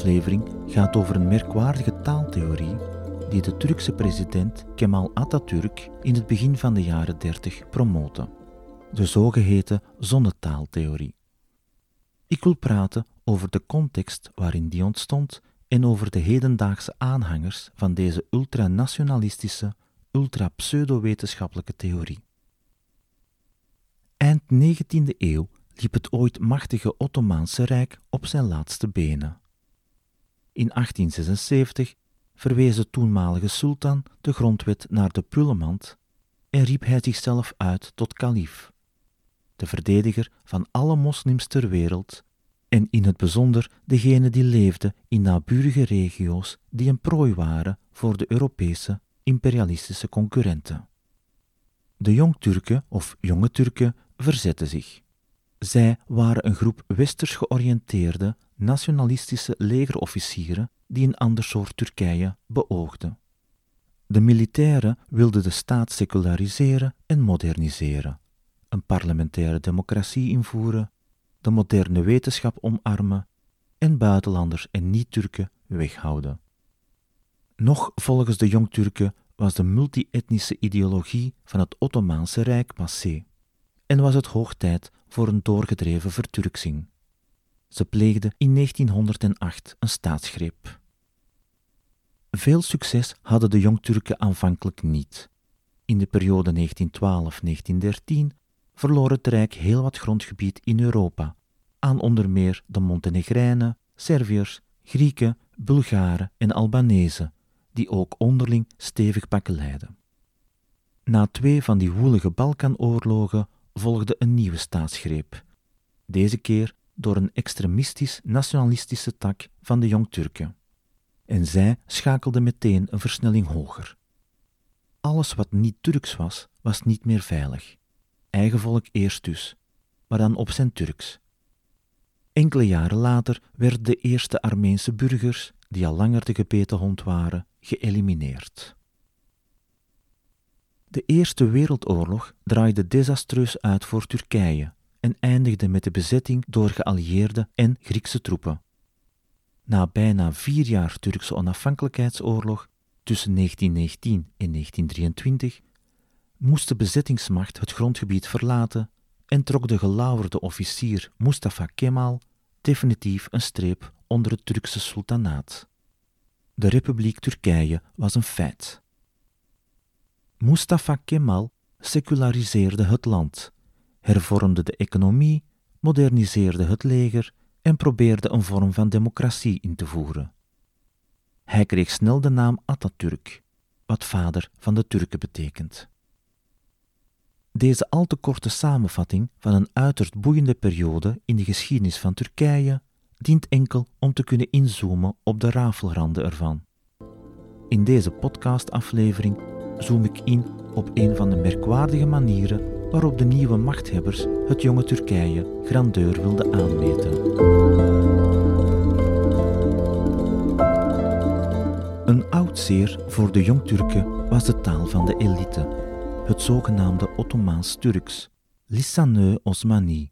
aflevering gaat over een merkwaardige taaltheorie die de Turkse president Kemal Atatürk in het begin van de jaren 30 promote, de zogeheten zonnetaaltheorie. Ik wil praten over de context waarin die ontstond en over de hedendaagse aanhangers van deze ultranationalistische, ultra-pseudowetenschappelijke theorie. Eind 19e eeuw liep het ooit machtige Ottomaanse Rijk op zijn laatste benen. In 1876 verwees de toenmalige sultan de grondwet naar de Pullemand en riep hij zichzelf uit tot kalif, de verdediger van alle moslims ter wereld en in het bijzonder degenen die leefden in naburige regio's die een prooi waren voor de Europese imperialistische concurrenten. De Jong-Turken of Jonge Turken verzetten zich. Zij waren een groep westers georiënteerde nationalistische legerofficieren die een ander soort Turkije beoogden. De militairen wilden de staat seculariseren en moderniseren, een parlementaire democratie invoeren, de moderne wetenschap omarmen en buitenlanders en niet-Turken weghouden. Nog volgens de Jong-Turken was de multi-etnische ideologie van het Ottomaanse Rijk passé en was het hoog tijd voor een doorgedreven verturksing. Ze pleegden in 1908 een staatsgreep. Veel succes hadden de Jong-Turken aanvankelijk niet. In de periode 1912-1913 verloor het Rijk heel wat grondgebied in Europa, aan onder meer de Montenegrijnen, Serviërs, Grieken, Bulgaren en Albanezen, die ook onderling stevig bakkeleiden. Na twee van die woelige Balkanoorlogen volgde een nieuwe staatsgreep, deze keer door een extremistisch-nationalistische tak van de Jong-Turken. En zij schakelde meteen een versnelling hoger. Alles wat niet Turks was, was niet meer veilig. Eigen volk eerst dus, maar dan op zijn Turks. Enkele jaren later werden de eerste Armeense burgers, die al langer de gebeten hond waren, geëlimineerd. De Eerste Wereldoorlog draaide desastreus uit voor Turkije en eindigde met de bezetting door geallieerde en Griekse troepen. Na bijna vier jaar Turkse onafhankelijkheidsoorlog tussen 1919 en 1923 moest de bezettingsmacht het grondgebied verlaten en trok de gelauwerde officier Mustafa Kemal definitief een streep onder het Turkse sultanaat. De Republiek Turkije was een feit. Mustafa Kemal seculariseerde het land, hervormde de economie, moderniseerde het leger en probeerde een vorm van democratie in te voeren. Hij kreeg snel de naam Atatürk, wat vader van de Turken betekent. Deze al te korte samenvatting van een uiterst boeiende periode in de geschiedenis van Turkije dient enkel om te kunnen inzoomen op de rafelranden ervan. In deze podcastaflevering zoom ik in op een van de merkwaardige manieren waarop de nieuwe machthebbers het jonge Turkije grandeur wilden aanmeten. Een oud zeer voor de Jong-Turken was de taal van de elite, het zogenaamde Ottomaans-Turks, Lisaneu Osmani.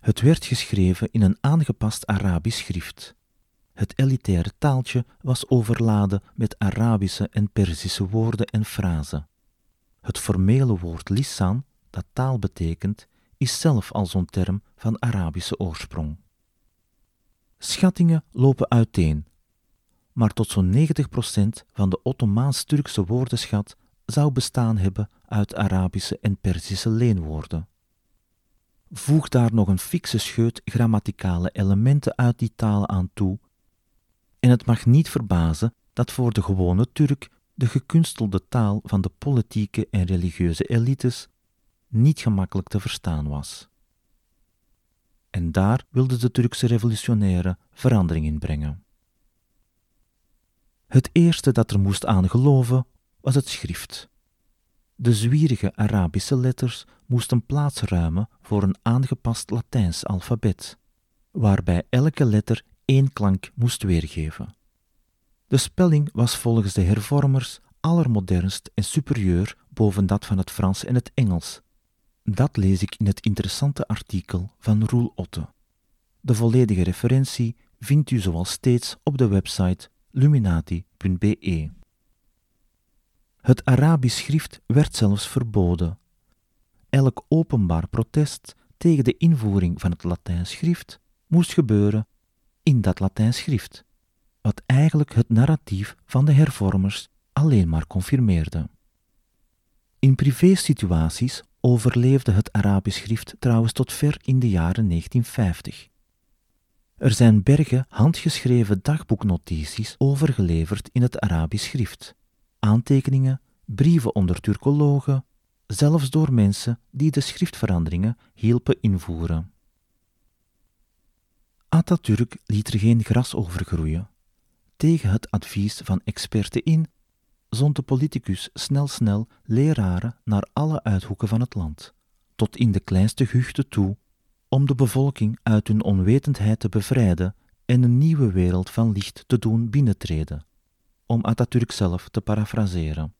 Het werd geschreven in een aangepast Arabisch schrift. Het elitaire taaltje was overladen met Arabische en Perzische woorden en frasen. Het formele woord lisan, dat taal betekent, is zelf al zo'n term van Arabische oorsprong. Schattingen lopen uiteen, maar tot zo'n 90% van de Ottomaans-Turkse woordenschat zou bestaan hebben uit Arabische en Perzische leenwoorden. Voeg daar nog een fikse scheut grammaticale elementen uit die talen aan toe, en het mag niet verbazen dat voor de gewone Turk de gekunstelde taal van de politieke en religieuze elites niet gemakkelijk te verstaan was. En daar wilden de Turkse revolutionairen verandering in brengen. Het eerste dat er moest aan geloven was het schrift. De zwierige Arabische letters moesten plaats ruimen voor een aangepast Latijns alfabet, waarbij elke letter één klank moest weergeven. De spelling was volgens de hervormers allermodernst en superieur boven dat van het Frans en het Engels. Dat lees ik in het interessante artikel van Roel Otte. De volledige referentie vindt u zoals steeds op de website luminati.be. Het Arabisch schrift werd zelfs verboden. Elk openbaar protest tegen de invoering van het Latijns schrift moest gebeuren in dat Latijns schrift, wat eigenlijk het narratief van de hervormers alleen maar confirmeerde. In privésituaties overleefde het Arabisch schrift trouwens tot ver in de jaren 1950. Er zijn bergen handgeschreven dagboeknotities overgeleverd in het Arabisch schrift, aantekeningen, brieven onder Turkologen, zelfs door mensen die de schriftveranderingen hielpen invoeren. Atatürk liet er geen gras over groeien. Tegen het advies van experten in zond de politicus snel snel leraren naar alle uithoeken van het land, tot in de kleinste guchten toe, om de bevolking uit hun onwetendheid te bevrijden en een nieuwe wereld van licht te doen binnentreden, om Atatürk zelf te parafraseren.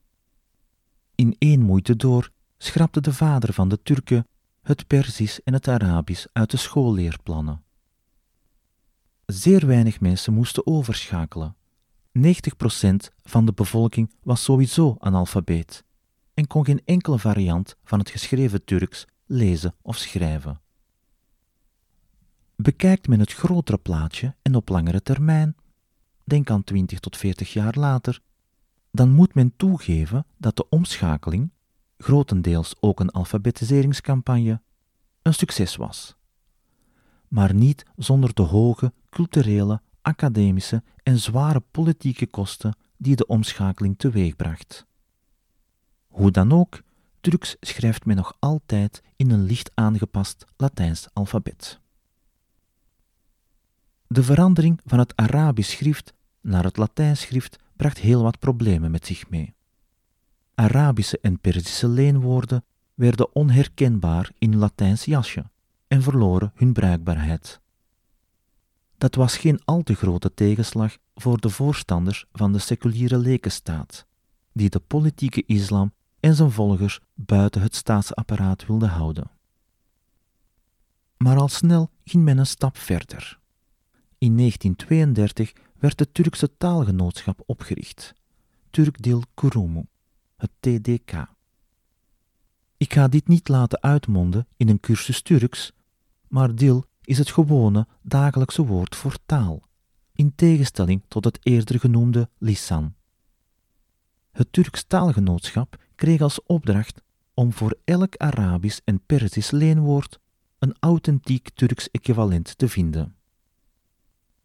In één moeite door schrapte de vader van de Turken het Perzisch en het Arabisch uit de schoolleerplannen. Zeer weinig mensen moesten overschakelen. 90% van de bevolking was sowieso analfabeet en kon geen enkele variant van het geschreven Turks lezen of schrijven. Bekijkt men het grotere plaatje en op langere termijn, denk aan 20 tot 40 jaar later, dan moet men toegeven dat de omschakeling, grotendeels ook een alfabetiseringscampagne, een succes was. Maar niet zonder de hoge culturele, academische en zware politieke kosten die de omschakeling teweegbracht. Hoe dan ook, Turks schrijft men nog altijd in een licht aangepast Latijns alfabet. De verandering van het Arabisch schrift naar het Latijns schrift bracht heel wat problemen met zich mee. Arabische en Perzische leenwoorden werden onherkenbaar in Latijns jasje en verloren hun bruikbaarheid. Dat was geen al te grote tegenslag voor de voorstanders van de seculiere lekenstaat, die de politieke islam en zijn volgers buiten het staatsapparaat wilden houden. Maar al snel ging men een stap verder. In 1932 werd het Turkse taalgenootschap opgericht, Turkdil Kurumu, het TDK. Ik ga dit niet laten uitmonden in een cursus Turks, maar dil is het gewone dagelijkse woord voor taal, in tegenstelling tot het eerder genoemde lisan. Het Turks taalgenootschap kreeg als opdracht om voor elk Arabisch en Perzisch leenwoord een authentiek Turks equivalent te vinden.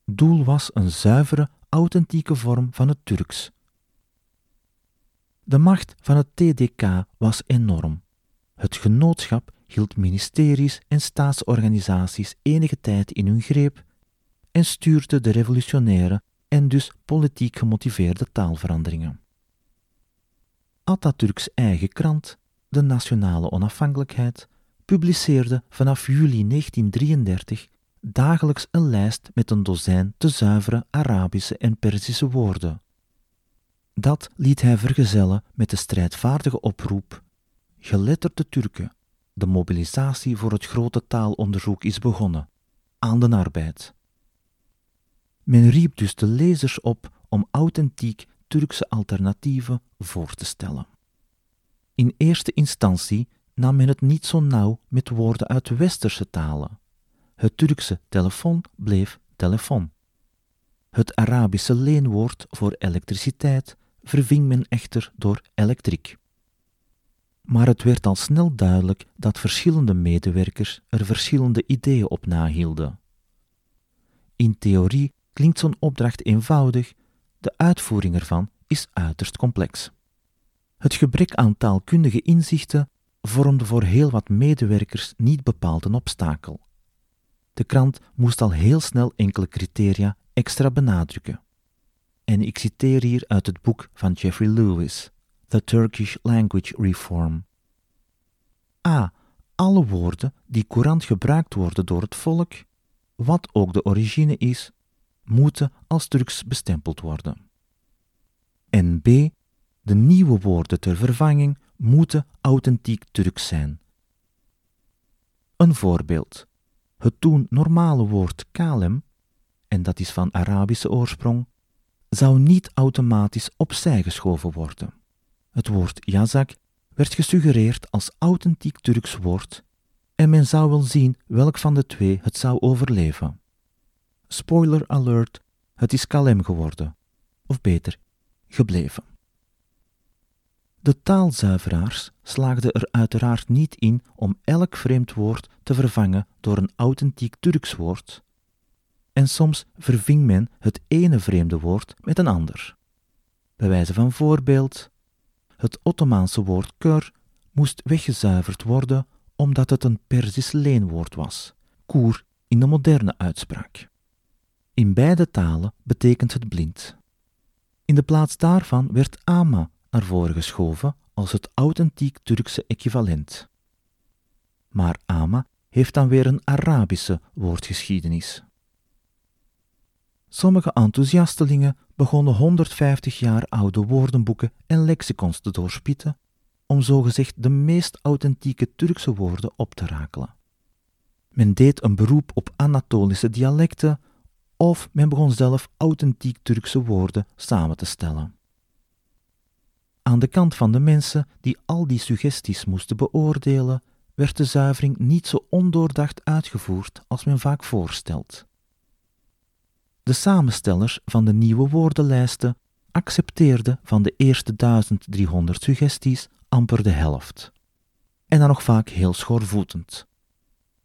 Doel was een zuivere, authentieke vorm van het Turks. De macht van het TDK was enorm. Het genootschap hield ministeries en staatsorganisaties enige tijd in hun greep en stuurde de revolutionaire en dus politiek gemotiveerde taalveranderingen. Atatürks eigen krant, de Nationale Onafhankelijkheid, publiceerde vanaf juli 1933 dagelijks een lijst met een dozijn te zuivere Arabische en Perzische woorden. Dat liet hij vergezellen met de strijdvaardige oproep: Geletterde Turken, de mobilisatie voor het grote taalonderzoek is begonnen, aan de arbeid. Men riep dus de lezers op om authentiek Turkse alternatieven voor te stellen. In eerste instantie nam men het niet zo nauw met woorden uit westerse talen. Het Turkse telefoon bleef telefoon. Het Arabische leenwoord voor elektriciteit verving men echter door elektriek. Maar het werd al snel duidelijk dat verschillende medewerkers er verschillende ideeën op nahielden. In theorie klinkt zo'n opdracht eenvoudig, de uitvoering ervan is uiterst complex. Het gebrek aan taalkundige inzichten vormde voor heel wat medewerkers niet bepaald een obstakel. De krant moest al heel snel enkele criteria extra benadrukken. En ik citeer hier uit het boek van Jeffrey Lewis, The Turkish Language Reform. A. Alle woorden die courant gebruikt worden door het volk, wat ook de origine is, moeten als Turks bestempeld worden. En B. De nieuwe woorden ter vervanging moeten authentiek Turks zijn. Een voorbeeld. Het toen normale woord kalem, en dat is van Arabische oorsprong, zou niet automatisch opzij geschoven worden. Het woord yazak werd gesuggereerd als authentiek Turks woord en men zou wel zien welk van de twee het zou overleven. Spoiler alert, het is kalem geworden, of beter, gebleven. De taalzuiveraars slaagden er uiteraard niet in om elk vreemd woord te vervangen door een authentiek Turks woord, en soms verving men het ene vreemde woord met een ander. Bij wijze van voorbeeld, het Ottomaanse woord keur moest weggezuiverd worden omdat het een Persisch leenwoord was, koer in de moderne uitspraak. In beide talen betekent het blind. In de plaats daarvan werd ama naar voren geschoven als het authentiek Turkse equivalent. Maar ama heeft dan weer een Arabische woordgeschiedenis. Sommige enthousiastelingen begonnen 150 jaar oude woordenboeken en lexicons te doorspitten om zogezegd de meest authentieke Turkse woorden op te rakelen. Men deed een beroep op Anatolische dialecten of men begon zelf authentiek Turkse woorden samen te stellen. Aan de kant van de mensen die al die suggesties moesten beoordelen, werd de zuivering niet zo ondoordacht uitgevoerd als men vaak voorstelt. De samenstellers van de nieuwe woordenlijsten accepteerden van de eerste 1300 suggesties amper de helft. En dan nog vaak heel schoorvoetend.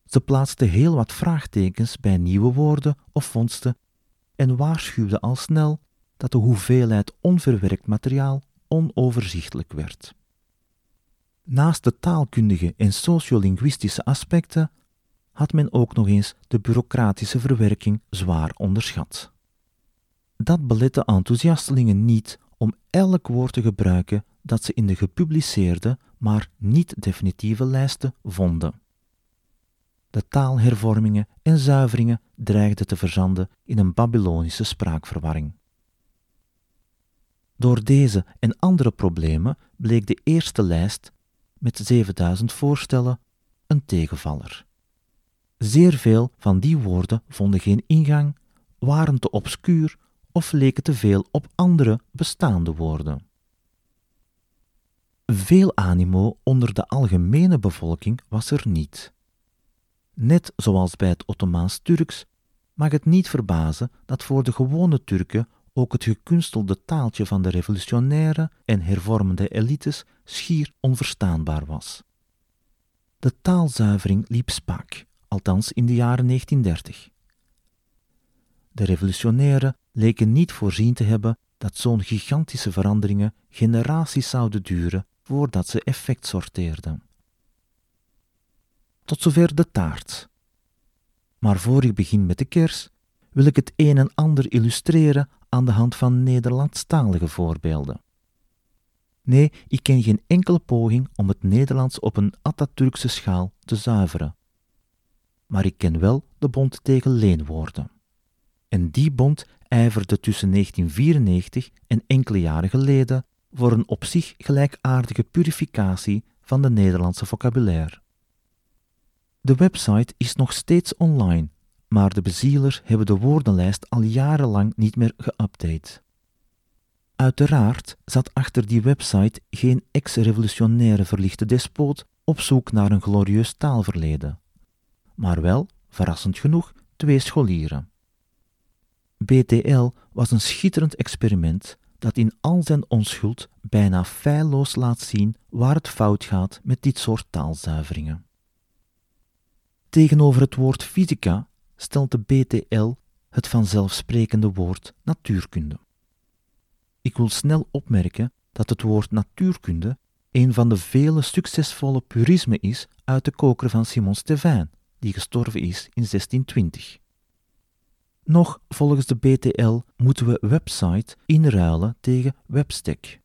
Ze plaatsten heel wat vraagtekens bij nieuwe woorden of vondsten en waarschuwden al snel dat de hoeveelheid onverwerkt materiaal onoverzichtelijk werd. Naast de taalkundige en sociolinguïstische aspecten had men ook nog eens de bureaucratische verwerking zwaar onderschat. Dat belette enthousiastelingen niet om elk woord te gebruiken dat ze in de gepubliceerde, maar niet definitieve lijsten vonden. De taalhervormingen en zuiveringen dreigden te verzanden in een Babylonische spraakverwarring. Door deze en andere problemen bleek de eerste lijst met 7000 voorstellen een tegenvaller. Zeer veel van die woorden vonden geen ingang, waren te obscuur of leken te veel op andere bestaande woorden. Veel animo onder de algemene bevolking was er niet. Net zoals bij het Ottomaans-Turks mag het niet verbazen dat voor de gewone Turken ook het gekunstelde taaltje van de revolutionaire en hervormende elites schier onverstaanbaar was. De taalzuivering liep spaak, althans in de jaren 1930. De revolutionairen leken niet voorzien te hebben dat zo'n gigantische veranderingen generaties zouden duren voordat ze effect sorteerden. Tot zover de taart. Maar voor ik begin met de kers, wil ik het een en ander illustreren aan de hand van Nederlandstalige voorbeelden. Nee, ik ken geen enkele poging om het Nederlands op een Atatürkse schaal te zuiveren. Maar ik ken wel de bond tegen leenwoorden. En die bond ijverde tussen 1994 en enkele jaren geleden voor een op zich gelijkaardige purificatie van de Nederlandse vocabulaire. De website is nog steeds online, maar de bezielers hebben de woordenlijst al jarenlang niet meer geüpdate. Uiteraard zat achter die website geen ex-revolutionaire verlichte despoot op zoek naar een glorieus taalverleden, maar wel, verrassend genoeg, twee scholieren. BTL was een schitterend experiment dat in al zijn onschuld bijna feilloos laat zien waar het fout gaat met dit soort taalzuiveringen. Tegenover het woord fysica stelt de BTL het vanzelfsprekende woord natuurkunde. Ik wil snel opmerken dat het woord natuurkunde een van de vele succesvolle purismen is uit de koker van Simon Stevin, die gestorven is in 1620. Nog volgens de BTL moeten we website inruilen tegen webstack.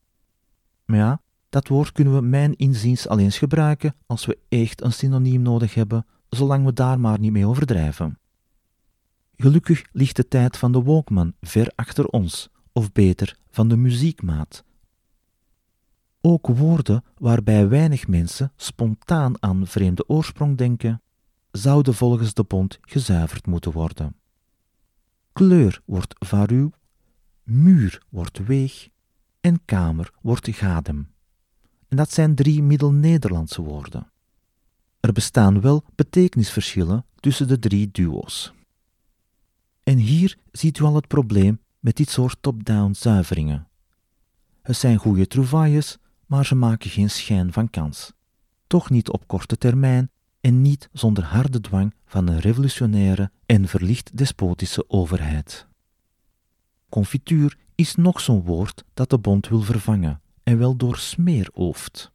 Maar ja, dat woord kunnen we mijn inziens alleen gebruiken als we echt een synoniem nodig hebben, zolang we daar maar niet mee overdrijven. Gelukkig ligt de tijd van de Walkman ver achter ons, of beter van de muziekmaat. Ook woorden waarbij weinig mensen spontaan aan vreemde oorsprong denken, zouden volgens de bond gezuiverd moeten worden. Kleur wordt varu, muur wordt weeg en kamer wordt gadem. En dat zijn drie Middel-Nederlandse woorden. Er bestaan wel betekenisverschillen tussen de drie duo's. En hier ziet u al het probleem met dit soort top-down zuiveringen. Het zijn goede trouvailles, maar ze maken geen schijn van kans. Toch niet op korte termijn en niet zonder harde dwang van een revolutionaire en verlicht despotische overheid. Confituur is nog zo'n woord dat de bond wil vervangen, en wel door smeerooft.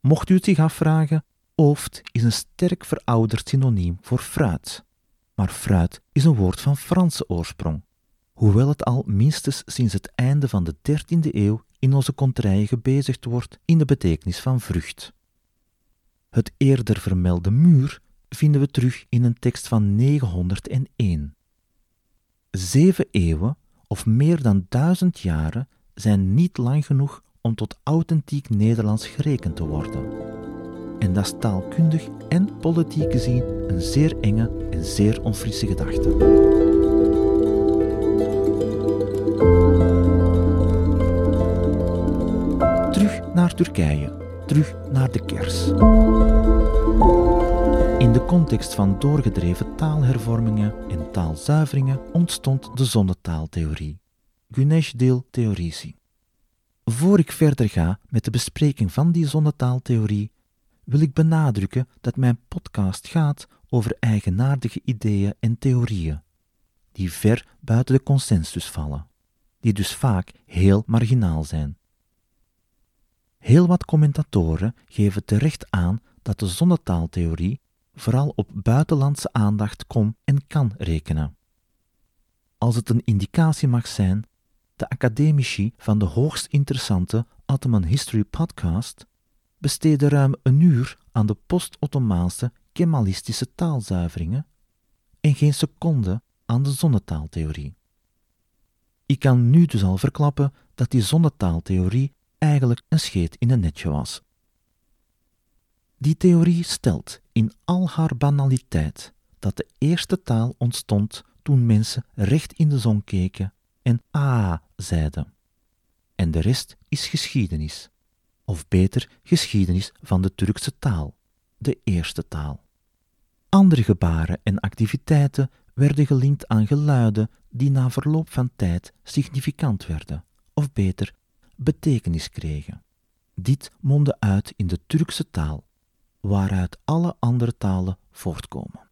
Mocht u het zich afvragen, ooft is een sterk verouderd synoniem voor fruit. Maar fruit is een woord van Franse oorsprong, hoewel het al minstens sinds het einde van de 13e eeuw in onze kontrijen gebezigd wordt in de betekenis van vrucht. Het eerder vermelde muur vinden we terug in een tekst van 901. Zeven eeuwen of meer dan duizend jaren zijn niet lang genoeg om tot authentiek Nederlands gerekend te worden. En dat is taalkundig en politiek gezien een zeer enge en zeer onfrisse gedachte. Terug naar Turkije, terug naar de kers. In de context van doorgedreven taalhervormingen en taalzuiveringen ontstond de zonnetaaltheorie, Güneş theorici. Voor ik verder ga met de bespreking van die zonnetaaltheorie, wil ik benadrukken dat mijn podcast gaat over eigenaardige ideeën en theorieën, die ver buiten de consensus vallen, die dus vaak heel marginaal zijn. Heel wat commentatoren geven terecht aan dat de zonnetaaltheorie vooral op buitenlandse aandacht kon en kan rekenen. Als het een indicatie mag zijn, de academici van de hoogst interessante Ottoman History podcast besteden ruim een uur aan de post-Ottomaanse Kemalistische taalzuiveringen en geen seconde aan de zonnetaaltheorie. Ik kan nu dus al verklappen dat die zonnetaaltheorie eigenlijk een scheet in een netje was. Die theorie stelt in al haar banaliteit dat de eerste taal ontstond toen mensen recht in de zon keken en a zeiden. En de rest is geschiedenis, of beter geschiedenis van de Turkse taal, de eerste taal. Andere gebaren en activiteiten werden gelinkt aan geluiden die na verloop van tijd significant werden, of beter betekenis kregen. Dit mondde uit in de Turkse taal, waaruit alle andere talen voortkomen.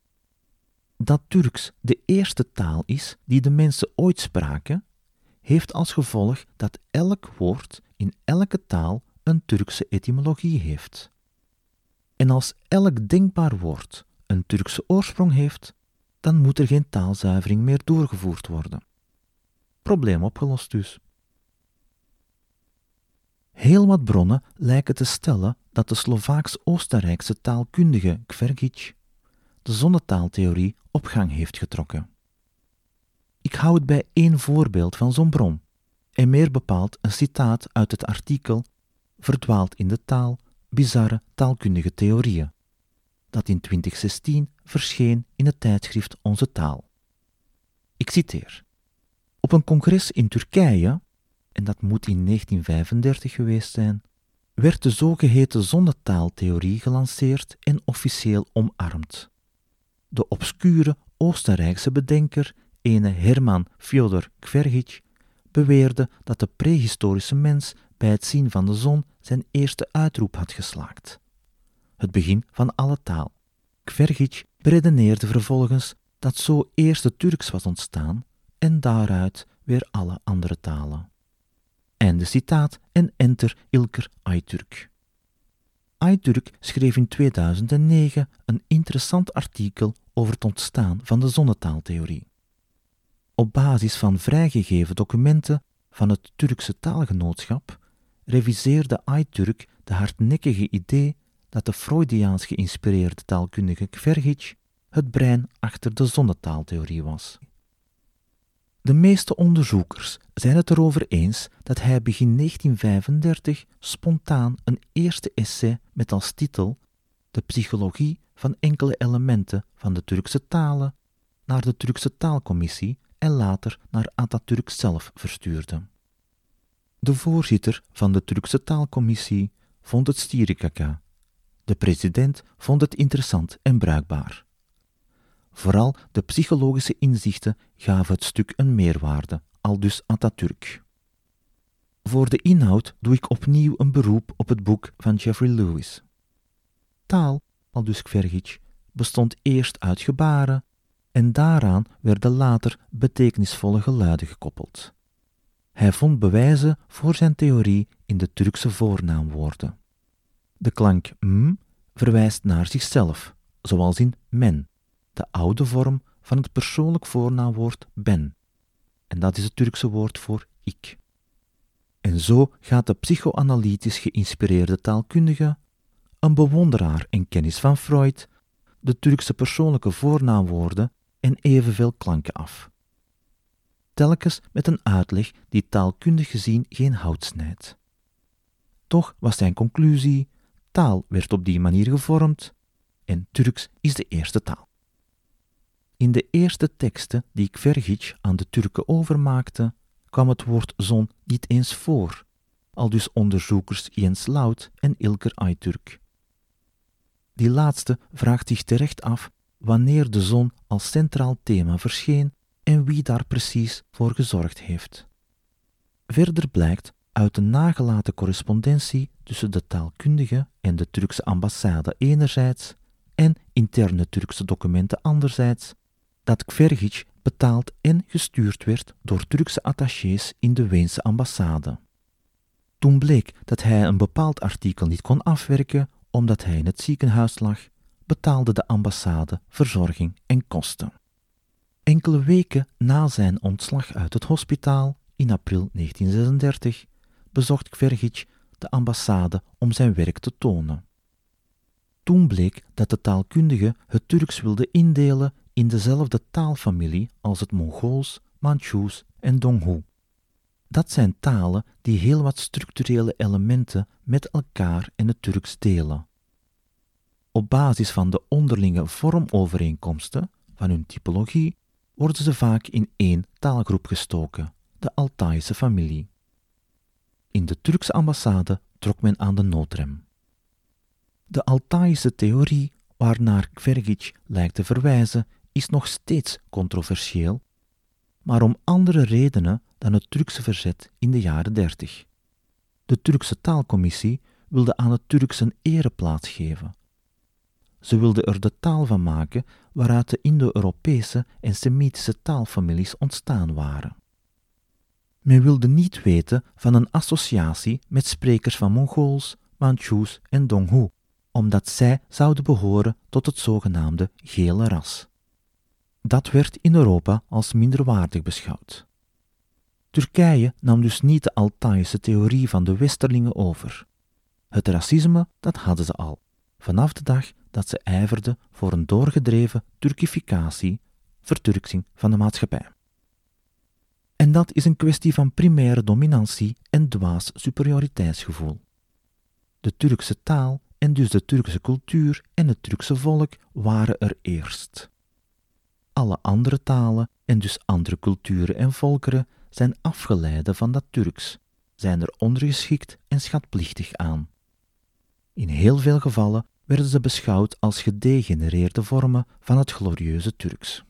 Dat Turks de eerste taal is die de mensen ooit spraken, heeft als gevolg dat elk woord in elke taal een Turkse etymologie heeft. En als elk denkbaar woord een Turkse oorsprong heeft, dan moet er geen taalzuivering meer doorgevoerd worden. Probleem opgelost dus. Heel wat bronnen lijken te stellen dat de Slovaaks-Oostenrijkse taalkundige Kvergic de zonnetaaltheorie op gang heeft getrokken. Ik hou het bij één voorbeeld van zo'n bron, en meer bepaald een citaat uit het artikel Verdwaald in de taal, bizarre taalkundige theorieën, dat in 2016 verscheen in het tijdschrift Onze Taal. Ik citeer. Op een congres in Turkije en dat moet in 1935 geweest zijn, werd de zogeheten zonnetaaltheorie gelanceerd en officieel omarmd. De obscure Oostenrijkse bedenker, ene Herman Fyodor Kvergic, beweerde dat de prehistorische mens bij het zien van de zon zijn eerste uitroep had geslaakt. Het begin van alle taal. Kvergic beredeneerde vervolgens dat zo eerst de Turks was ontstaan en daaruit weer alle andere talen. Einde citaat en enter Ilker Aytürk. Aytürk schreef in 2009 een interessant artikel over het ontstaan van de zonnetaaltheorie. Op basis van vrijgegeven documenten van het Turkse taalgenootschap reviseerde Aytürk de hardnekkige idee dat de Freudiaans geïnspireerde taalkundige Kvergic het brein achter de zonnetaaltheorie was. De meeste onderzoekers zijn het erover eens dat hij begin 1935 spontaan een eerste essay met als titel De psychologie van enkele elementen van de Turkse talen naar de Turkse taalcommissie en later naar Atatürk zelf verstuurde. De voorzitter van de Turkse taalcommissie vond het stierikaka. De president vond het interessant en bruikbaar. Vooral de psychologische inzichten gaven het stuk een meerwaarde, al dus Atatürk. Voor de inhoud doe ik opnieuw een beroep op het boek van Jeffrey Lewis. Taal, al dus Kvergic, bestond eerst uit gebaren en daaraan werden later betekenisvolle geluiden gekoppeld. Hij vond bewijzen voor zijn theorie in de Turkse voornaamwoorden. De klank m verwijst naar zichzelf, zoals in men, de oude vorm van het persoonlijk voornaamwoord ben. En dat is het Turkse woord voor ik. En zo gaat de psychoanalytisch geïnspireerde taalkundige, een bewonderaar en kennis van Freud, de Turkse persoonlijke voornaamwoorden en evenveel klanken af. Telkens met een uitleg die taalkundig gezien geen hout snijdt. Toch was zijn conclusie: taal werd op die manier gevormd en Turks is de eerste taal. In de eerste teksten die Kvergic aan de Turken overmaakte, kwam het woord zon niet eens voor, al dus onderzoekers Jens Laut en Ilker Ayturk. Die laatste vraagt zich terecht af wanneer de zon als centraal thema verscheen en wie daar precies voor gezorgd heeft. Verder blijkt uit de nagelaten correspondentie tussen de taalkundige en de Turkse ambassade enerzijds en interne Turkse documenten anderzijds dat Kvergic betaald en gestuurd werd door Turkse attachés in de Weense ambassade. Toen bleek dat hij een bepaald artikel niet kon afwerken omdat hij in het ziekenhuis lag, betaalde de ambassade verzorging en kosten. Enkele weken na zijn ontslag uit het hospitaal, in april 1936, bezocht Kvergic de ambassade om zijn werk te tonen. Toen bleek dat de taalkundige het Turks wilde indelen in dezelfde taalfamilie als het Mongools, Manchus en Donghu. Dat zijn talen die heel wat structurele elementen met elkaar in het Turks delen. Op basis van de onderlinge vormovereenkomsten van hun typologie worden ze vaak in één taalgroep gestoken, de Altaïsche familie. In de Turkse ambassade trok men aan de noodrem. De Altaïsche theorie waarnaar Kvergic lijkt te verwijzen is nog steeds controversieel, maar om andere redenen dan het Turkse verzet in de jaren dertig. De Turkse taalcommissie wilde aan het Turks een ereplaats geven. Ze wilde er de taal van maken waaruit de Indo-Europese en Semitische taalfamilies ontstaan waren. Men wilde niet weten van een associatie met sprekers van Mongools, Manchus en Donghu, omdat zij zouden behoren tot het zogenaamde gele ras. Dat werd in Europa als minderwaardig beschouwd. Turkije nam dus niet de Altaïsche theorie van de Westerlingen over. Het racisme, dat hadden ze al, vanaf de dag dat ze ijverden voor een doorgedreven Turkificatie, verturksing van de maatschappij. En dat is een kwestie van primaire dominantie en dwaas superioriteitsgevoel. De Turkse taal en dus de Turkse cultuur en het Turkse volk waren er eerst. Alle andere talen en dus andere culturen en volkeren zijn afgeleiden van dat Turks, zijn er ondergeschikt en schatplichtig aan. In heel veel gevallen werden ze beschouwd als gedegenereerde vormen van het glorieuze Turks.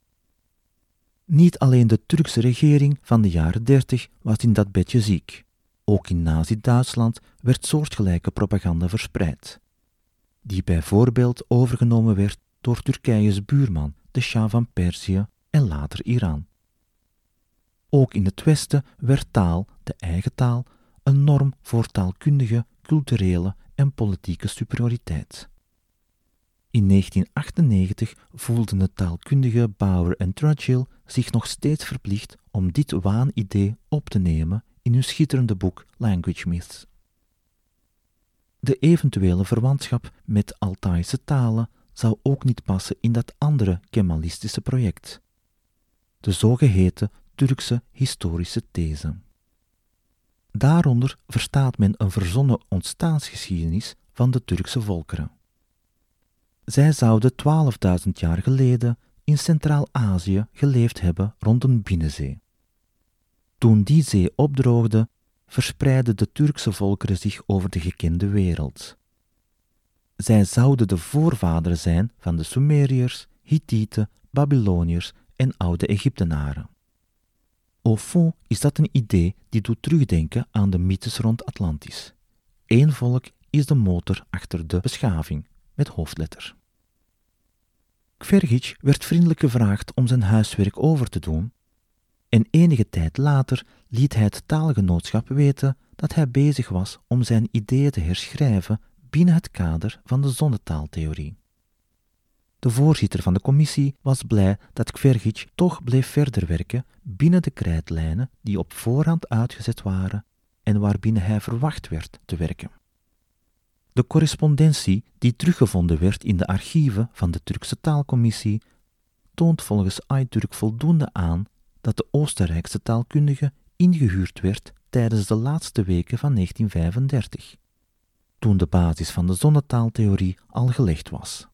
Niet alleen de Turkse regering van de jaren dertig was in dat bedje ziek. Ook in Nazi-Duitsland werd soortgelijke propaganda verspreid, die bijvoorbeeld overgenomen werd door Turkije's buurman, de Shah van Perzië en later Iran. Ook in het Westen werd taal, de eigen taal, een norm voor taalkundige, culturele en politieke superioriteit. In 1998 voelden de taalkundige Bauer en Trudgill zich nog steeds verplicht om dit waanidee op te nemen in hun schitterende boek Language Myths. De eventuele verwantschap met Altaïsche talen zou ook niet passen in dat andere Kemalistische project. De zogeheten Turkse historische these. Daaronder verstaat men een verzonnen ontstaansgeschiedenis van de Turkse volkeren. Zij zouden 12.000 jaar geleden in Centraal-Azië geleefd hebben rond een binnenzee. Toen die zee opdroogde, verspreidden de Turkse volkeren zich over de gekende wereld. Zij zouden de voorvaderen zijn van de Sumeriërs, Hittieten, Babyloniërs en oude Egyptenaren. Au fond is dat een idee die doet terugdenken aan de mythes rond Atlantis. Eén volk is de motor achter de beschaving, met hoofdletter. Kvergic werd vriendelijk gevraagd om zijn huiswerk over te doen, en enige tijd later liet hij het taalgenootschap weten dat hij bezig was om zijn ideeën te herschrijven binnen het kader van de zonnetaaltheorie. De voorzitter van de commissie was blij dat Kvergic toch bleef verder werken binnen de krijtlijnen die op voorhand uitgezet waren en waarbinnen hij verwacht werd te werken. De correspondentie die teruggevonden werd in de archieven van de Turkse taalcommissie toont volgens Ayturk voldoende aan dat de Oostenrijkse taalkundige ingehuurd werd tijdens de laatste weken van 1935, toen de basis van de zonnetaaltheorie al gelegd was.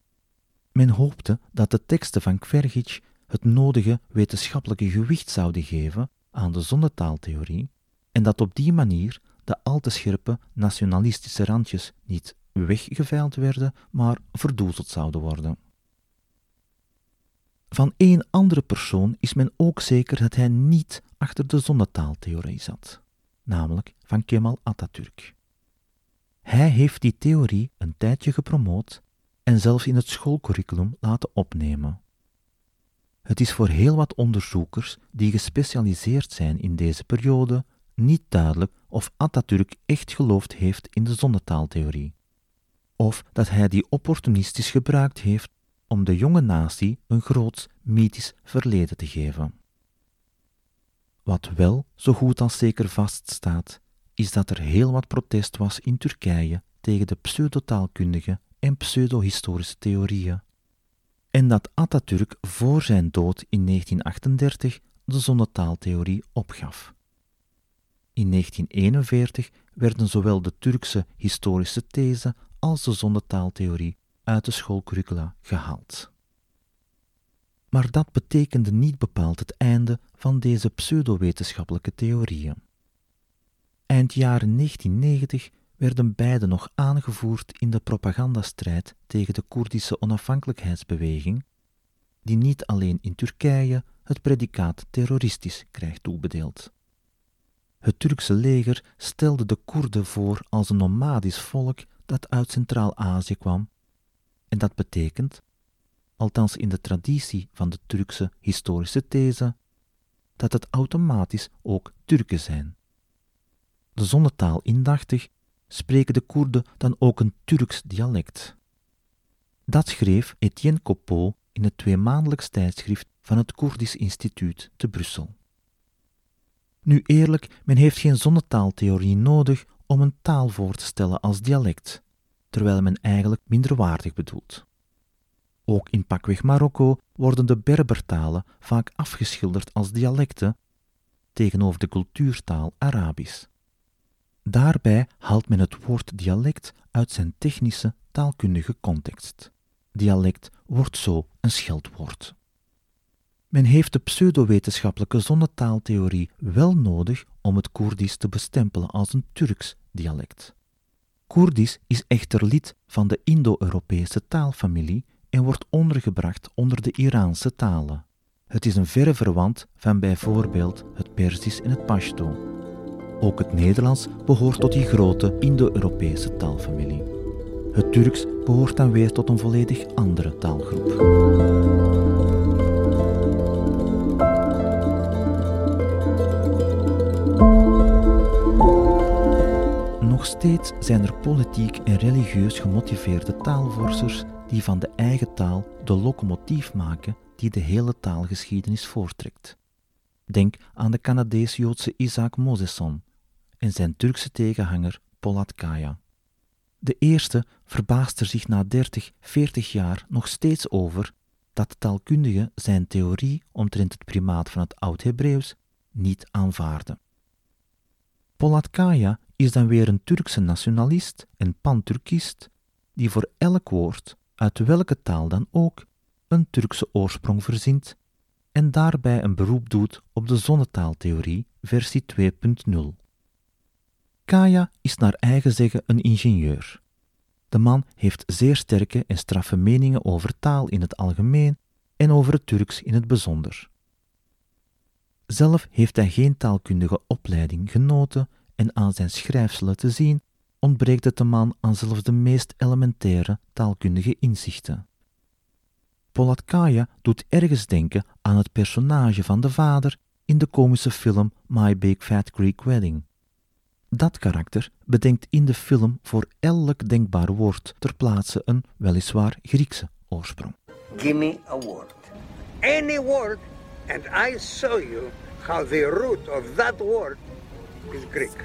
Men hoopte dat de teksten van Kvergic het nodige wetenschappelijke gewicht zouden geven aan de zonnetaaltheorie en dat op die manier de al te scherpe nationalistische randjes niet weggeveild werden, maar verdoezeld zouden worden. Van één andere persoon is men ook zeker dat hij niet achter de zonnetaaltheorie zat, namelijk van Kemal Atatürk. Hij heeft die theorie een tijdje gepromoot en zelfs in het schoolcurriculum laten opnemen. Het is voor heel wat onderzoekers die gespecialiseerd zijn in deze periode niet duidelijk of Atatürk echt geloofd heeft in de zonnetaaltheorie, of dat hij die opportunistisch gebruikt heeft om de jonge natie een groot mythisch verleden te geven. Wat wel zo goed als zeker vaststaat, is dat er heel wat protest was in Turkije tegen de pseudotaalkundige en pseudohistorische theorieën, en dat Atatürk voor zijn dood in 1938 de zonnetaaltheorie opgaf. In 1941 werden zowel de Turkse historische these als de zonnetaaltheorie uit de schoolcurricula gehaald. Maar dat betekende niet bepaald het einde van deze pseudowetenschappelijke theorieën. Eind jaren 1990 werden beide nog aangevoerd in de propagandastrijd tegen de Koerdische onafhankelijkheidsbeweging, die niet alleen in Turkije het predicaat terroristisch krijgt toebedeeld. Het Turkse leger stelde de Koerden voor als een nomadisch volk dat uit Centraal-Azië kwam, en dat betekent, althans in de traditie van de Turkse historische these, dat het automatisch ook Turken zijn. De zonnetaal indachtig spreken de Koerden dan ook een Turks dialect. Dat schreef Etienne Copeau in het tweemaandelijks tijdschrift van het Koerdisch Instituut te Brussel. Nu eerlijk, men heeft geen zonnetaaltheorie nodig om een taal voor te stellen als dialect, terwijl men eigenlijk minderwaardig bedoelt. Ook in pakweg Marokko worden de Berbertalen vaak afgeschilderd als dialecten tegenover de cultuurtaal Arabisch. Daarbij haalt men het woord dialect uit zijn technische taalkundige context. Dialect wordt zo een scheldwoord. Men heeft de pseudowetenschappelijke zonnetaaltheorie wel nodig om het Koerdisch te bestempelen als een Turks dialect. Koerdisch is echter lid van de Indo-Europese taalfamilie en wordt ondergebracht onder de Iraanse talen. Het is een verre verwant van bijvoorbeeld het Perzisch en het Pashto. Ook het Nederlands behoort tot die grote Indo-Europese taalfamilie. Het Turks behoort dan weer tot een volledig andere taalgroep. Nog steeds zijn er politiek en religieus gemotiveerde taalvorsers die van de eigen taal de locomotief maken die de hele taalgeschiedenis voortrekt. Denk aan de Canadees-Joodse Isaac Mosesson en zijn Turkse tegenhanger Polat Kaya. De eerste verbaast er zich na 30, 40 jaar nog steeds over dat taalkundigen zijn theorie omtrent het primaat van het Oud-Hebreeuws niet aanvaarden. Polatkaya is dan weer een Turkse nationalist en pan-Turkist die voor elk woord, uit welke taal dan ook, een Turkse oorsprong verzint en daarbij een beroep doet op de zonnetaaltheorie versie 2.0. Kaya is naar eigen zeggen een ingenieur. De man heeft zeer sterke en straffe meningen over taal in het algemeen en over het Turks in het bijzonder. Zelf heeft hij geen taalkundige opleiding genoten en aan zijn schrijfselen te zien ontbreekt het de man aan zelfs de meest elementaire taalkundige inzichten. Polatkaya doet ergens denken aan het personage van de vader in de komische film My Big Fat Greek Wedding. Dat karakter bedenkt in de film voor elk denkbaar woord ter plaatse een weliswaar Griekse oorsprong. Give me a word. Any word, and I show you how the root of that word is Greek.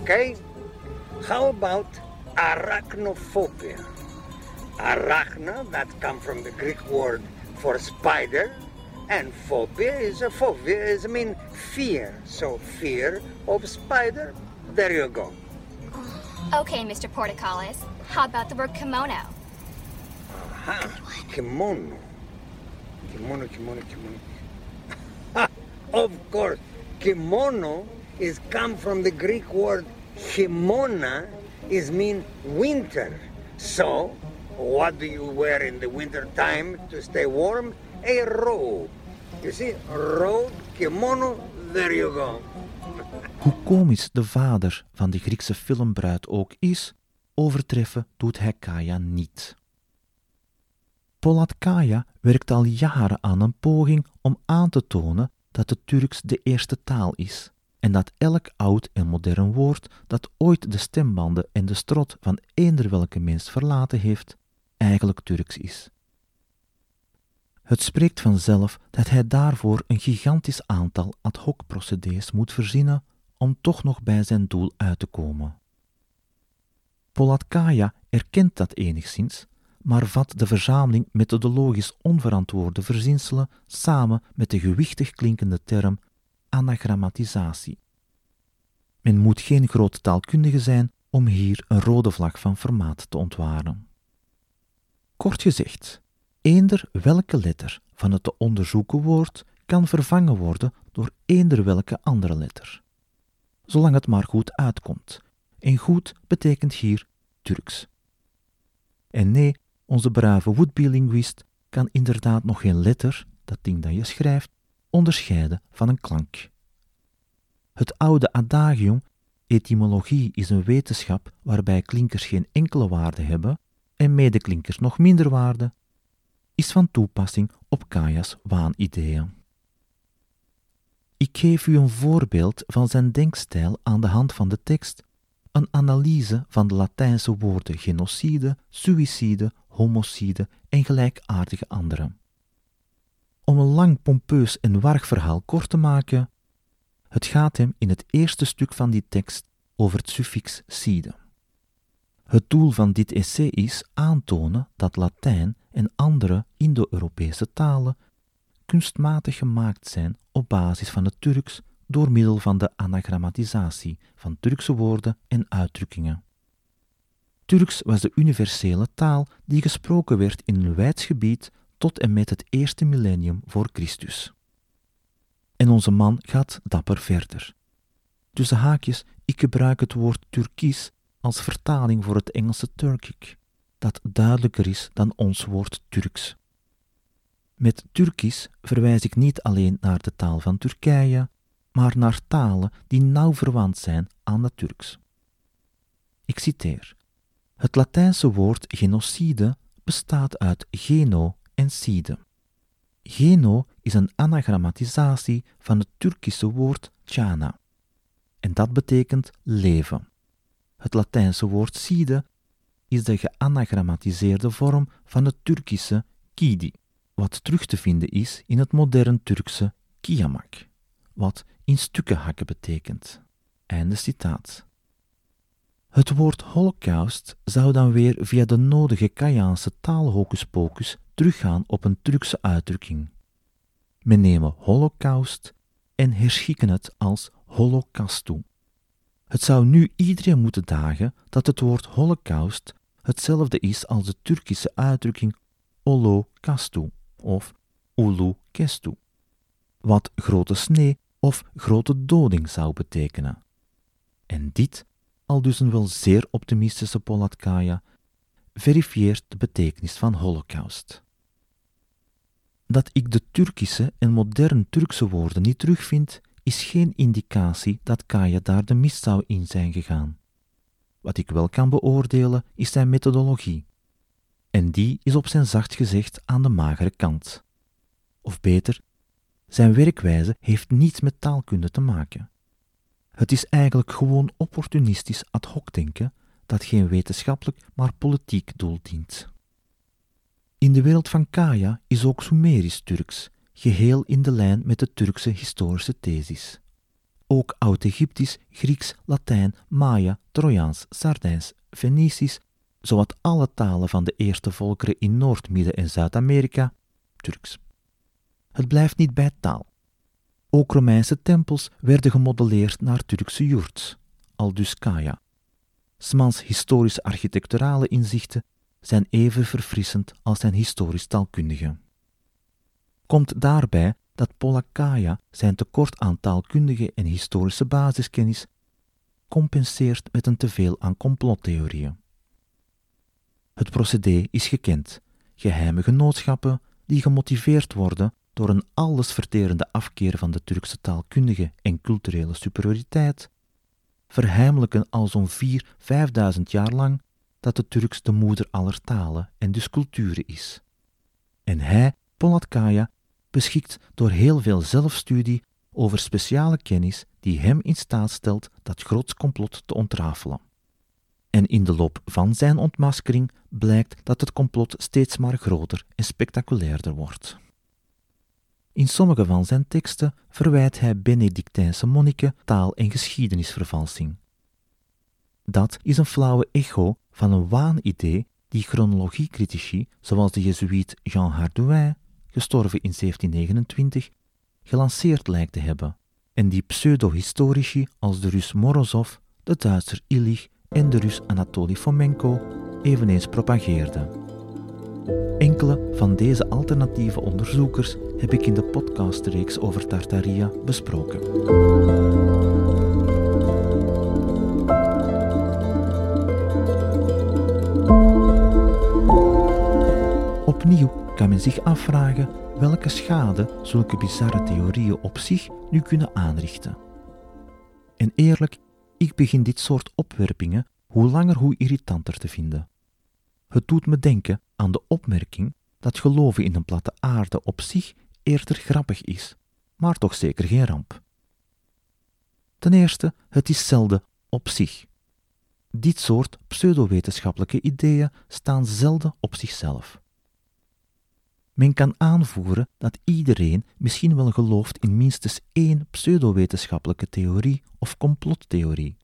Okay? How about arachnophobia? Arachna, that comes from the Greek word for spider, and phobia is a phobia, is I mean fear. So fear of spider, there you go. Okay, Mr. Portacales. How about the word kimono? Aha, kimono. Kimono, kimono, kimono. of course, kimono is come from the Greek word kimona, is mean winter. So, what do you wear in the winter time to stay warm? A robe. You see, robe, kimono, there you go. Hoe komisch de vader van de Griekse filmbruid ook is, overtreffen doet hij Kaya niet. Kaya werkt al jaren aan een poging om aan te tonen dat het Turks de eerste taal is en dat elk oud en modern woord dat ooit de stembanden en de strot van eender welke mens verlaten heeft, eigenlijk Turks is. Het spreekt vanzelf dat hij daarvoor een gigantisch aantal ad hoc procedés moet verzinnen om toch nog bij zijn doel uit te komen. Polatkaya erkent dat enigszins, maar vat de verzameling methodologisch onverantwoorde verzinselen samen met de gewichtig klinkende term anagrammatisatie. Men moet geen groot taalkundige zijn om hier een rode vlag van formaat te ontwaren. Kort gezegd, eender welke letter van het te onderzoeken woord kan vervangen worden door eender welke andere letter. Zolang het maar goed uitkomt. En goed betekent hier Turks. En nee, onze brave would-be-linguist kan inderdaad nog geen letter, dat ding dat je schrijft, onderscheiden van een klank. Het oude adagium, etymologie is een wetenschap waarbij klinkers geen enkele waarde hebben en medeklinkers nog minder waarde, is van toepassing op Kaya's waanideeën. Ik geef u een voorbeeld van zijn denkstijl aan de hand van de tekst, een analyse van de Latijnse woorden genocide, suïcide, homocide en gelijkaardige andere. Om een lang pompeus en warg verhaal kort te maken, het gaat hem in het eerste stuk van die tekst over het suffix cide. Het doel van dit essay is aantonen dat Latijn en andere Indo-Europese talen kunstmatig gemaakt zijn op basis van het Turks door middel van de anagrammatisatie van Turkse woorden en uitdrukkingen. Turks was de universele taal die gesproken werd in een wijds gebied tot en met het eerste millennium voor Christus. En onze man gaat dapper verder. Tussen haakjes, ik gebruik het woord Turkisch als vertaling voor het Engelse Turkic, dat duidelijker is dan ons woord Turks. Met Turkisch verwijs ik niet alleen naar de taal van Turkije, maar naar talen die nauw verwant zijn aan het Turks. Ik citeer: Het Latijnse woord genocide bestaat uit geno en side. Geno is een anagrammatisatie van het Turkische woord chana. En dat betekent leven. Het Latijnse woord side is de geanagrammatiseerde vorm van het Turkische kidi, wat terug te vinden is in het modern Turkse kiamak, wat in stukken hakken betekent. Einde citaat. Het woord holocaust zou dan weer via de nodige Kajaanse taalhocuspocus teruggaan op een Turkse uitdrukking. Men nemen holocaust en herschikken het als holocaustu. Het zou nu iedereen moeten dagen dat het woord holocaust hetzelfde is als de Turkische uitdrukking Olo-kastu of Ulu-kestu, wat grote snee of grote doding zou betekenen. En dit, al dus een wel zeer optimistische Polatkaya, verifieert de betekenis van holocaust. Dat ik de Turkische en modern Turkse woorden niet terugvind, is geen indicatie dat Kaya daar de mist zou in zijn gegaan. Wat ik wel kan beoordelen is zijn methodologie. En die is op zijn zacht gezegd aan de magere kant. Of beter, zijn werkwijze heeft niets met taalkunde te maken. Het is eigenlijk gewoon opportunistisch ad hoc denken dat geen wetenschappelijk maar politiek doel dient. In de wereld van Kaya is ook Sumerisch Turks, geheel in de lijn met de Turkse historische thesis. Ook Oud-Egyptisch, Grieks, Latijn, Maya, Trojaans, Sardijns, Fenicisch, zowat alle talen van de eerste volkeren in Noord-, Midden- en Zuid-Amerika, Turks. Het blijft niet bij taal. Ook Romeinse tempels werden gemodelleerd naar Turkse yurts, aldus Kaya. Smans historische architecturale inzichten zijn even verfrissend als zijn historisch taalkundige. Komt daarbij dat Polakaya zijn tekort aan taalkundige en historische basiskennis compenseert met een teveel aan complottheorieën. Het procedé is gekend: geheime genootschappen die gemotiveerd worden door een allesverterende afkeer van de Turkse taalkundige en culturele superioriteit, verheimelijken al zo'n vier, vijfduizend jaar lang dat de Turks de moeder aller talen en dus culturen is. En hij, Polatkaya, beschikt door heel veel zelfstudie over speciale kennis die hem in staat stelt dat groots complot te ontrafelen. En in de loop van zijn ontmaskering blijkt dat het complot steeds maar groter en spectaculairder wordt. In sommige van zijn teksten verwijt hij Benedictijnse monniken taal- en geschiedenisvervalsing. Dat is een flauwe echo van een waanidee die chronologiecritici, zoals de jezuïet Jean Hardouin, gestorven in 1729, gelanceerd lijkt te hebben, en die pseudo-historici als de Rus Morozov, de Duitser Illich en de Rus Anatoly Fomenko eveneens propageerden. Enkele van deze alternatieve onderzoekers heb ik in de podcastreeks over Tartaria besproken. Opnieuw kan men zich afvragen welke schade zulke bizarre theorieën op zich nu kunnen aanrichten. En eerlijk, ik begin dit soort opwerpingen hoe langer hoe irritanter te vinden. Het doet me denken aan de opmerking dat geloven in een platte aarde op zich eerder grappig is, maar toch zeker geen ramp. Ten eerste, het is zelden op zich. Dit soort pseudowetenschappelijke ideeën staan zelden op zichzelf. Men kan aanvoeren dat iedereen misschien wel gelooft in minstens één pseudowetenschappelijke theorie of complottheorie.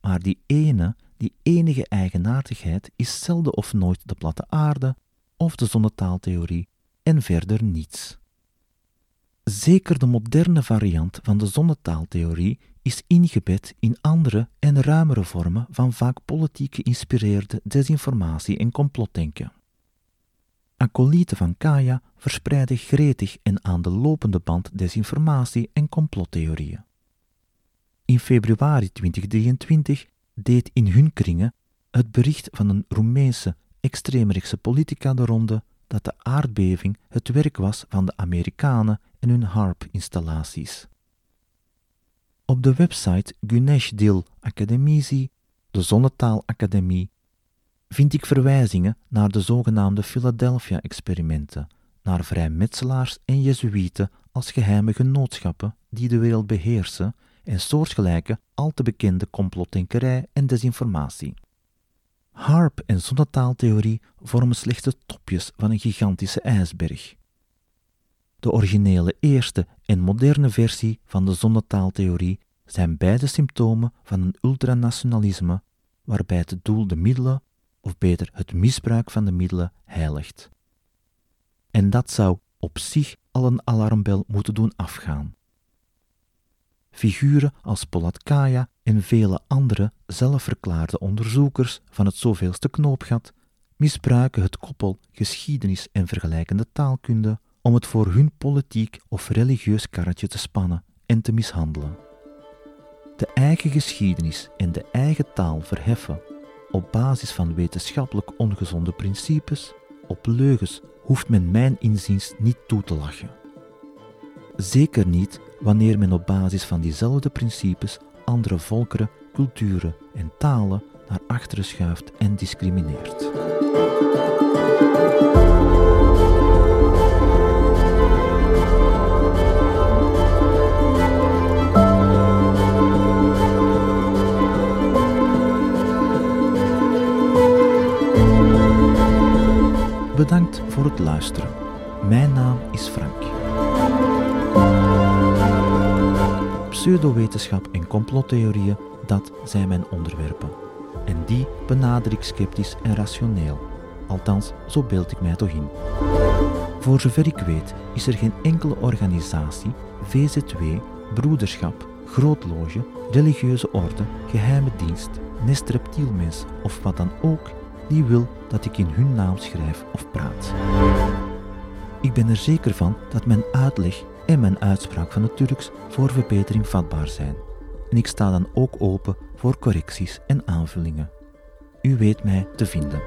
Maar die ene, die enige eigenaardigheid is zelden of nooit de platte aarde of de zonnetaaltheorie en verder niets. Zeker de moderne variant van de zonnetaaltheorie is ingebed in andere en ruimere vormen van vaak politiek geïnspireerde desinformatie en complotdenken. Acolyten van Kaya verspreiden gretig en aan de lopende band desinformatie en complottheorieën. In februari 2023 deed in hun kringen het bericht van een Roemeense extreemrechtse politica de ronde dat de aardbeving het werk was van de Amerikanen en hun HARP-installaties. Op de website Gunesh Dil Academici, de Zonnetaalacademie, vind ik verwijzingen naar de zogenaamde Philadelphia-experimenten, naar vrijmetselaars en jezuïeten als geheime genootschappen die de wereld beheersen en soortgelijke al te bekende complotdenkerij en desinformatie. Harp en zonnetaaltheorie vormen slechts de topjes van een gigantische ijsberg. De originele eerste en moderne versie van de zonnetaaltheorie zijn beide symptomen van een ultranationalisme waarbij het doel de middelen, of beter het misbruik van de middelen, heiligt. En dat zou op zich al een alarmbel moeten doen afgaan. Figuren als Polatkaya en vele andere zelfverklaarde onderzoekers van het zoveelste knoopgat misbruiken het koppel geschiedenis en vergelijkende taalkunde om het voor hun politiek of religieus karretje te spannen en te mishandelen. De eigen geschiedenis en de eigen taal verheffen op basis van wetenschappelijk ongezonde principes, op leugens hoeft men mijn inziens niet toe te lachen. Zeker niet wanneer men op basis van diezelfde principes andere volkeren, culturen en talen naar achteren schuift en discrimineert. Bedankt voor het luisteren. Mijn naam is Frank. Pseudowetenschap en complottheorieën, dat zijn mijn onderwerpen. En die benader ik sceptisch en rationeel. Althans, zo beeld ik mij toch in. Voor zover ik weet is er geen enkele organisatie, VZW, broederschap, grootloge, religieuze orde, geheime dienst, nest reptielmens of wat dan ook die wil dat ik in hun naam schrijf of praat. Ik ben er zeker van dat mijn uitleg en mijn uitspraak van het Turks voor verbetering vatbaar zijn. En ik sta dan ook open voor correcties en aanvullingen. U weet mij te vinden.